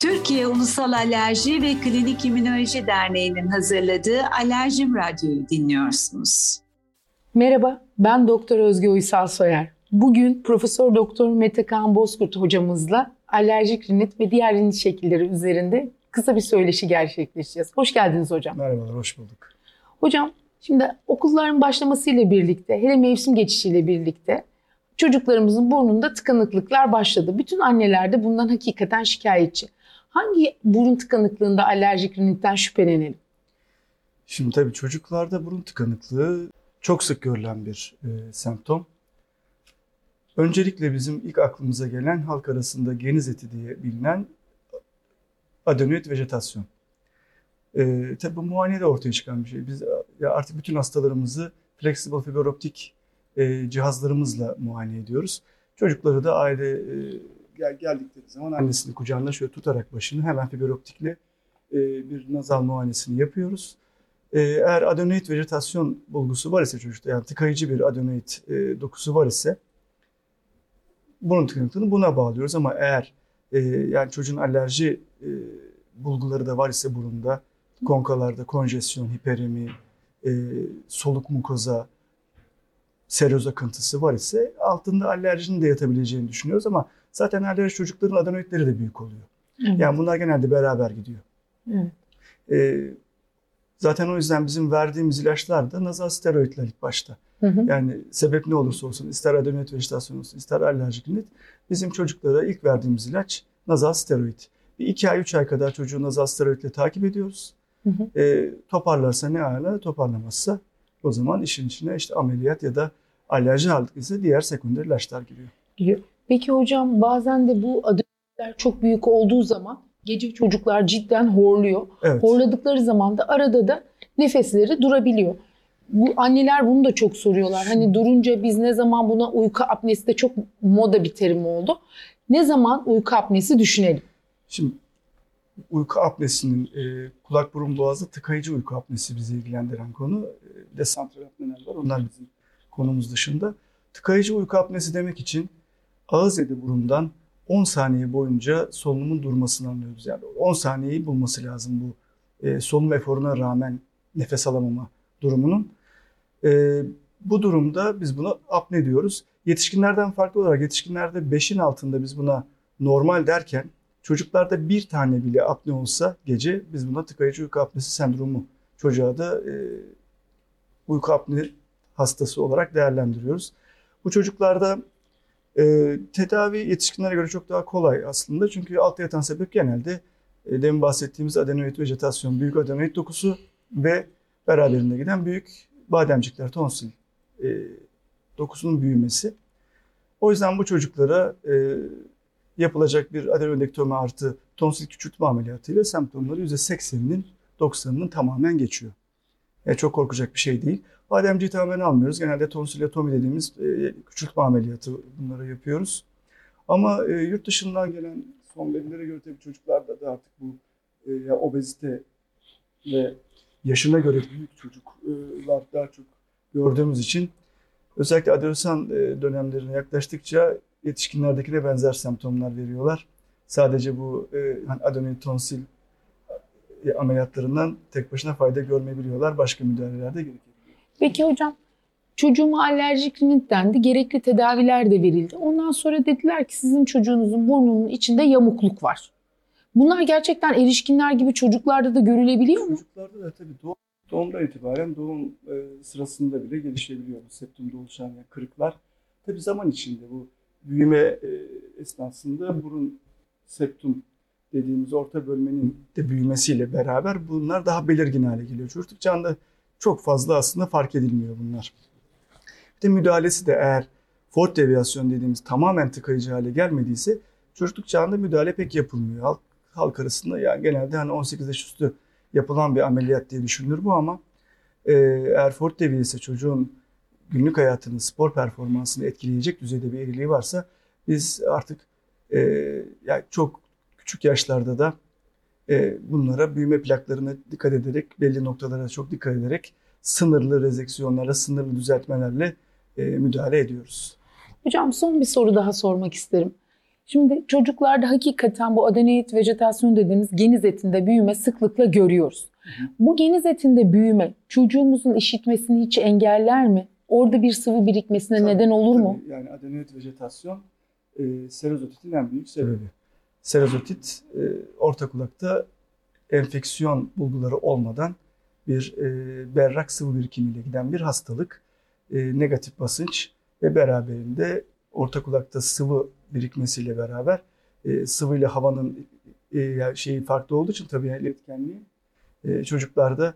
Türkiye Ulusal Alerji ve Klinik İmmünoloji Derneği'nin hazırladığı Alerjim Radyo'yu dinliyorsunuz. Merhaba, ben Doktor Özge Uysal Soyer. Bugün Profesör Doktor Mete Kaan Bozkurt hocamızla alerjik rinit ve diğer rinit şekilleri üzerinde kısa bir söyleşi gerçekleştireceğiz. Hoş geldiniz hocam. Merhabalar, hoş bulduk. Hocam, şimdi okulların başlamasıyla birlikte, hele mevsim geçişiyle birlikte çocuklarımızın burnunda tıkanıklıklar başladı. Bütün anneler de bundan hakikaten şikayetçi. Hangi burun tıkanıklığında alerjik rinitten şüphelenelim? Şimdi tabii çocuklarda burun tıkanıklığı çok sık görülen bir e, semptom. Öncelikle bizim ilk aklımıza gelen halk arasında geniz eti diye bilinen adenoid vejetasyon. E, tabii bu muayenede ortaya çıkan bir şey. Biz ya artık bütün hastalarımızı flexible fiber optik e, cihazlarımızla muayene ediyoruz. Çocukları da aile e, gel, geldikleri zaman annesini kucağında şöyle tutarak başını hemen fiber optikle e, bir nazal muayenesini yapıyoruz. E, eğer adenoid vejetasyon bulgusu var ise çocukta yani tıkayıcı bir adenoid e, dokusu var ise bunun tıkanıklığını buna bağlıyoruz ama eğer e, yani çocuğun alerji e, bulguları da var ise burunda konkalarda konjesyon, hiperemi, e, soluk mukoza, seroz akıntısı var ise altında alerjinin de yatabileceğini düşünüyoruz ama zaten alerji çocukların adenoidleri de büyük oluyor. Evet. Yani bunlar genelde beraber gidiyor. Evet. Ee, zaten o yüzden bizim verdiğimiz ilaçlar da nazal steroidler ilk başta. Hı hı. Yani sebep ne olursa olsun ister adenoid vejetasyon olsun ister alerjik rinit bizim çocuklara ilk verdiğimiz ilaç nazal steroid. Bir iki ay üç ay kadar çocuğu nazal steroidle takip ediyoruz. Hı hı. E, toparlarsa ne ala toparlamazsa o zaman işin içine işte ameliyat ya da alerji aldık ise diğer sekonder ilaçlar giriyor. Peki hocam bazen de bu adımlar çok büyük olduğu zaman gece çocuklar cidden horluyor. Evet. Horladıkları zaman da arada da nefesleri durabiliyor. Bu anneler bunu da çok soruyorlar. Hani durunca biz ne zaman buna uyku apnesi de çok moda bir terim oldu. Ne zaman uyku apnesi düşünelim? Şimdi uyku apnesinin e, kulak burun boğazı tıkayıcı uyku apnesi bizi ilgilendiren konu. E, de santral apneler var. Onlar bizim konumuz dışında. Tıkayıcı uyku apnesi demek için ağız edi burundan 10 saniye boyunca solunumun durmasını anlıyoruz. Yani 10 saniyeyi bulması lazım bu e, solunum eforuna rağmen nefes alamama durumunun. E, bu durumda biz buna apne diyoruz. Yetişkinlerden farklı olarak yetişkinlerde 5'in altında biz buna normal derken çocuklarda bir tane bile apne olsa gece biz buna tıkayıcı uyku apnesi sendromu çocuğa da e, uyku apne hastası olarak değerlendiriyoruz. Bu çocuklarda e, tedavi yetişkinlere göre çok daha kolay aslında. Çünkü altta yatan sebep genelde e, demin bahsettiğimiz adenoid vejetasyon, büyük adenoid dokusu ve beraberinde giden büyük bademcikler, tonsil e, dokusunun büyümesi. O yüzden bu çocuklara e, yapılacak bir adenoidektomi artı tonsil küçültme ameliyatıyla semptomları %80'inin 90'ının tamamen geçiyor. Yani çok korkacak bir şey değil. Bademciği tamamen almıyoruz. Genelde tonsilatomi dediğimiz e, küçültme ameliyatı bunları yapıyoruz. Ama e, yurt dışından gelen son verilere göre tabii çocuklarda da artık bu e, obezite ve yaşına göre büyük çocuklar daha çok gördüğümüz için özellikle adolesan e, dönemlerine yaklaştıkça yetişkinlerdeki de benzer semptomlar veriyorlar. Sadece bu e, hani adenoid tonsil e, ameliyatlarından tek başına fayda görmeyebiliyorlar. Başka müdahalelerde gerekiyor. Peki hocam çocuğuma alerjik rinit dendi. Gerekli tedaviler de verildi. Ondan sonra dediler ki sizin çocuğunuzun burnunun içinde yamukluk var. Bunlar gerçekten erişkinler gibi çocuklarda da görülebiliyor mu? Çocuklarda da tabii doğum, doğumdan itibaren doğum e, sırasında bile gelişebiliyor bu septumda oluşan yani kırıklar. Tabii zaman içinde bu büyüme e, esnasında burun septum dediğimiz orta bölmenin de büyümesiyle beraber bunlar daha belirgin hale geliyor. Çocukluk çağında çok fazla aslında fark edilmiyor bunlar. Bir de müdahalesi de eğer Ford deviyasyon dediğimiz tamamen tıkayıcı hale gelmediyse çocukluk çağında müdahale pek yapılmıyor. Halk, halk arasında yani genelde hani 18 yaş üstü yapılan bir ameliyat diye düşünülür bu ama e, eğer Ford devi ise çocuğun günlük hayatını, spor performansını etkileyecek düzeyde bir eriliği varsa biz artık e, yani çok küçük yaşlarda da e, bunlara büyüme plaklarına dikkat ederek, belli noktalara çok dikkat ederek sınırlı rezeksiyonlara, sınırlı düzeltmelerle e, müdahale ediyoruz. Hocam son bir soru daha sormak isterim. Şimdi çocuklarda hakikaten bu adenoid vejetasyon dediğimiz geniz etinde büyüme sıklıkla görüyoruz. Bu geniz etinde büyüme çocuğumuzun işitmesini hiç engeller mi? Orada bir sıvı birikmesine tabii, neden olur tabii. mu? Yani adenoid vejetasyon e, serozotitin en büyük sebebi. Serozotit e, orta kulakta enfeksiyon bulguları olmadan bir e, berrak sıvı birikimiyle giden bir hastalık. E, negatif basınç ve beraberinde orta kulakta sıvı birikmesiyle beraber e, sıvı ile havanın e, şeyi farklı olduğu için tabii iletkenliği e, çocuklarda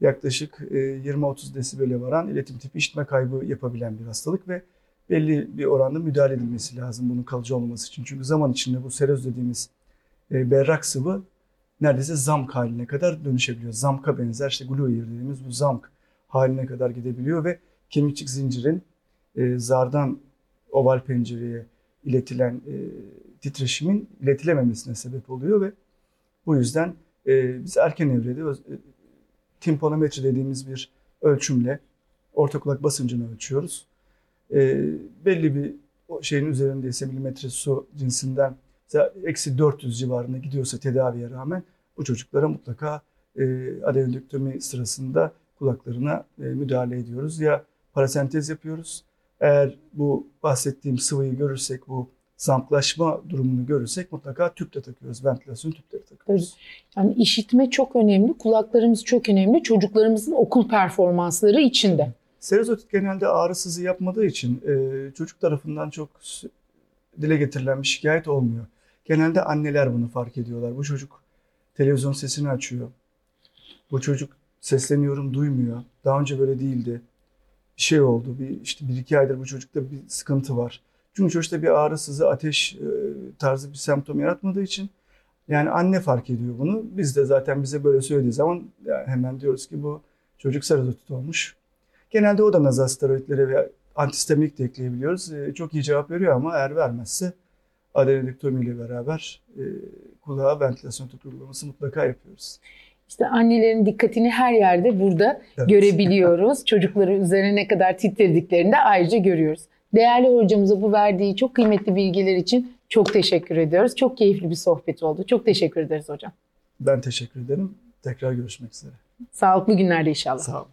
yaklaşık e, 20-30 desibele varan iletim tipi işitme kaybı yapabilen bir hastalık ve belli bir oranda müdahale edilmesi lazım bunun kalıcı olmaması için. Çünkü zaman içinde bu seroz dediğimiz e, berrak sıvı neredeyse zamk haline kadar dönüşebiliyor. Zamka benzer işte gluir dediğimiz bu zamk haline kadar gidebiliyor ve kemikçik zincirin e, zardan oval pencereye iletilen e, titreşimin iletilememesine sebep oluyor ve bu yüzden biz erken evrede e, dediğimiz bir ölçümle orta kulak basıncını ölçüyoruz. E, belli bir şeyin üzerindeyse milimetre su cinsinden eksi 400 civarında gidiyorsa tedaviye rağmen bu çocuklara mutlaka e, adenodektomi sırasında kulaklarına e, müdahale ediyoruz. Ya parasentez yapıyoruz. Eğer bu bahsettiğim sıvıyı görürsek, bu zamplaşma durumunu görürsek mutlaka tüp de takıyoruz. Ventilasyon tüpleri takıyoruz. Yani işitme çok önemli, kulaklarımız çok önemli. Çocuklarımızın okul performansları içinde. Serozotit genelde ağrısızı yapmadığı için e, çocuk tarafından çok dile getirilen bir şikayet olmuyor. Genelde anneler bunu fark ediyorlar. Bu çocuk televizyon sesini açıyor. Bu çocuk sesleniyorum duymuyor. Daha önce böyle değildi. Bir şey oldu. Bir işte bir iki aydır bu çocukta bir sıkıntı var. Çünkü çocukta bir ağrı, sızı, ateş e, tarzı bir semptom yaratmadığı için yani anne fark ediyor bunu. Biz de zaten bize böyle söylediği zaman yani hemen diyoruz ki bu çocuk serotonin olmuş. Genelde o da nazal steroidlere ve antistemik de ekleyebiliyoruz. E, çok iyi cevap veriyor ama eğer vermezse adenodektomi ile beraber e, kulağa ventilasyon tüpü uygulaması mutlaka yapıyoruz. İşte annelerin dikkatini her yerde burada evet. görebiliyoruz. Çocukları üzerine ne kadar titrediklerini de ayrıca görüyoruz. Değerli hocamıza bu verdiği çok kıymetli bilgiler için çok teşekkür ediyoruz. Çok keyifli bir sohbet oldu. Çok teşekkür ederiz hocam. Ben teşekkür ederim. Tekrar görüşmek üzere. Sağlıklı günlerde inşallah. Sağ olun.